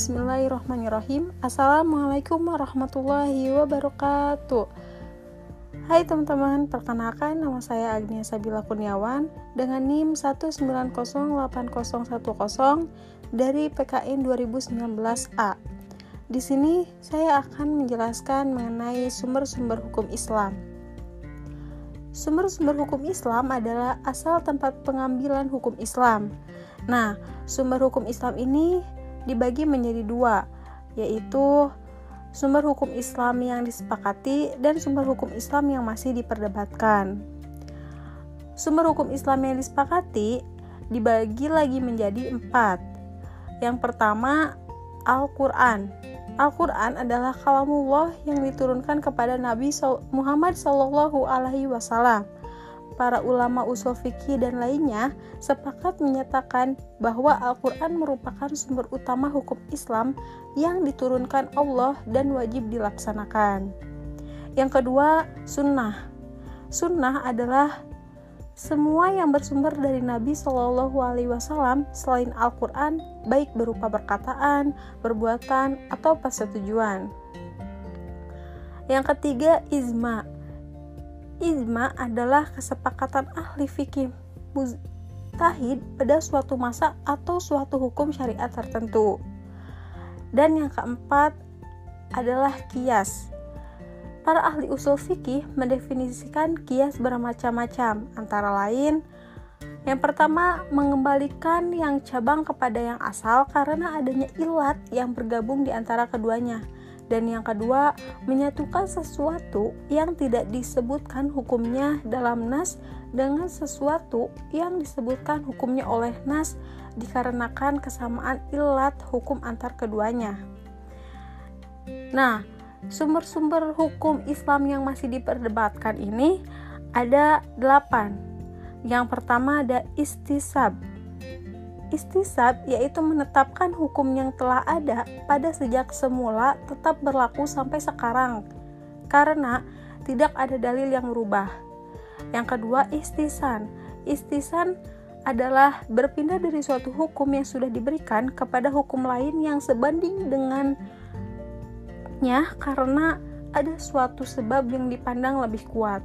Bismillahirrahmanirrahim Assalamualaikum warahmatullahi wabarakatuh Hai teman-teman, perkenalkan nama saya Agnia Sabila Kurniawan dengan NIM 1908010 dari PKN 2019A. Di sini saya akan menjelaskan mengenai sumber-sumber hukum Islam. Sumber-sumber hukum Islam adalah asal tempat pengambilan hukum Islam. Nah, sumber hukum Islam ini dibagi menjadi dua, yaitu sumber hukum Islam yang disepakati dan sumber hukum Islam yang masih diperdebatkan. Sumber hukum Islam yang disepakati dibagi lagi menjadi empat. Yang pertama, Al-Quran. Al-Quran adalah kalamullah yang diturunkan kepada Nabi Muhammad Shallallahu Alaihi Wasallam para ulama usul fikih dan lainnya sepakat menyatakan bahwa Al-Quran merupakan sumber utama hukum Islam yang diturunkan Allah dan wajib dilaksanakan. Yang kedua, sunnah. Sunnah adalah semua yang bersumber dari Nabi Shallallahu Alaihi Wasallam selain Al-Quran, baik berupa perkataan, perbuatan, atau persetujuan. Yang ketiga, izma Ijma adalah kesepakatan ahli fikih mujtahid pada suatu masa atau suatu hukum syariat tertentu. Dan yang keempat adalah kias. Para ahli usul fikih mendefinisikan kias bermacam-macam, antara lain yang pertama, mengembalikan yang cabang kepada yang asal karena adanya ilat yang bergabung di antara keduanya dan yang kedua menyatukan sesuatu yang tidak disebutkan hukumnya dalam nas dengan sesuatu yang disebutkan hukumnya oleh nas dikarenakan kesamaan ilat hukum antar keduanya. Nah, sumber-sumber hukum Islam yang masih diperdebatkan ini ada delapan. Yang pertama ada istisab Istisab yaitu menetapkan hukum yang telah ada pada sejak semula tetap berlaku sampai sekarang karena tidak ada dalil yang merubah. Yang kedua, istisan. Istisan adalah berpindah dari suatu hukum yang sudah diberikan kepada hukum lain yang sebanding dengannya karena ada suatu sebab yang dipandang lebih kuat.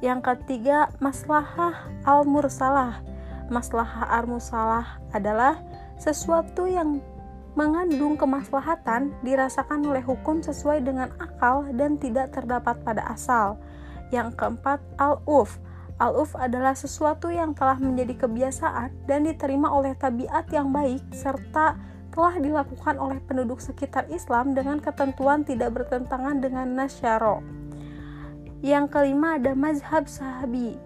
Yang ketiga, maslahah al-mursalah maslahah armusalah adalah sesuatu yang mengandung kemaslahatan dirasakan oleh hukum sesuai dengan akal dan tidak terdapat pada asal. Yang keempat, al-uf. Al-uf adalah sesuatu yang telah menjadi kebiasaan dan diterima oleh tabiat yang baik serta telah dilakukan oleh penduduk sekitar Islam dengan ketentuan tidak bertentangan dengan nasyaro. Yang kelima ada mazhab sahabi.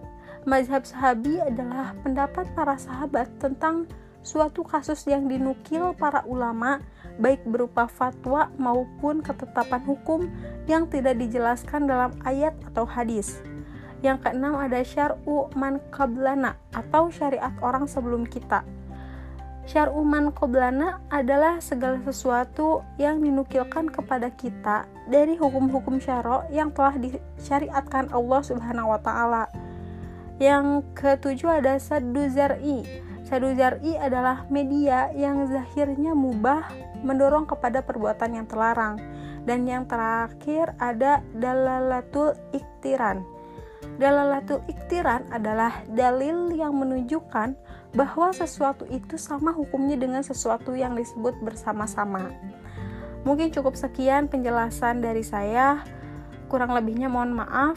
Mazhab sahabi adalah pendapat para sahabat tentang suatu kasus yang dinukil para ulama baik berupa fatwa maupun ketetapan hukum yang tidak dijelaskan dalam ayat atau hadis. Yang keenam ada syar'u man qablana atau syariat orang sebelum kita. Syar'u man qablana adalah segala sesuatu yang dinukilkan kepada kita dari hukum-hukum syara yang telah disyariatkan Allah Subhanahu wa taala yang ketujuh ada sadu zar'i. Sadu zar'i adalah media yang zahirnya mubah mendorong kepada perbuatan yang terlarang. Dan yang terakhir ada dalalatul iktiran. Dalalatul iktiran adalah dalil yang menunjukkan bahwa sesuatu itu sama hukumnya dengan sesuatu yang disebut bersama-sama. Mungkin cukup sekian penjelasan dari saya. Kurang lebihnya mohon maaf.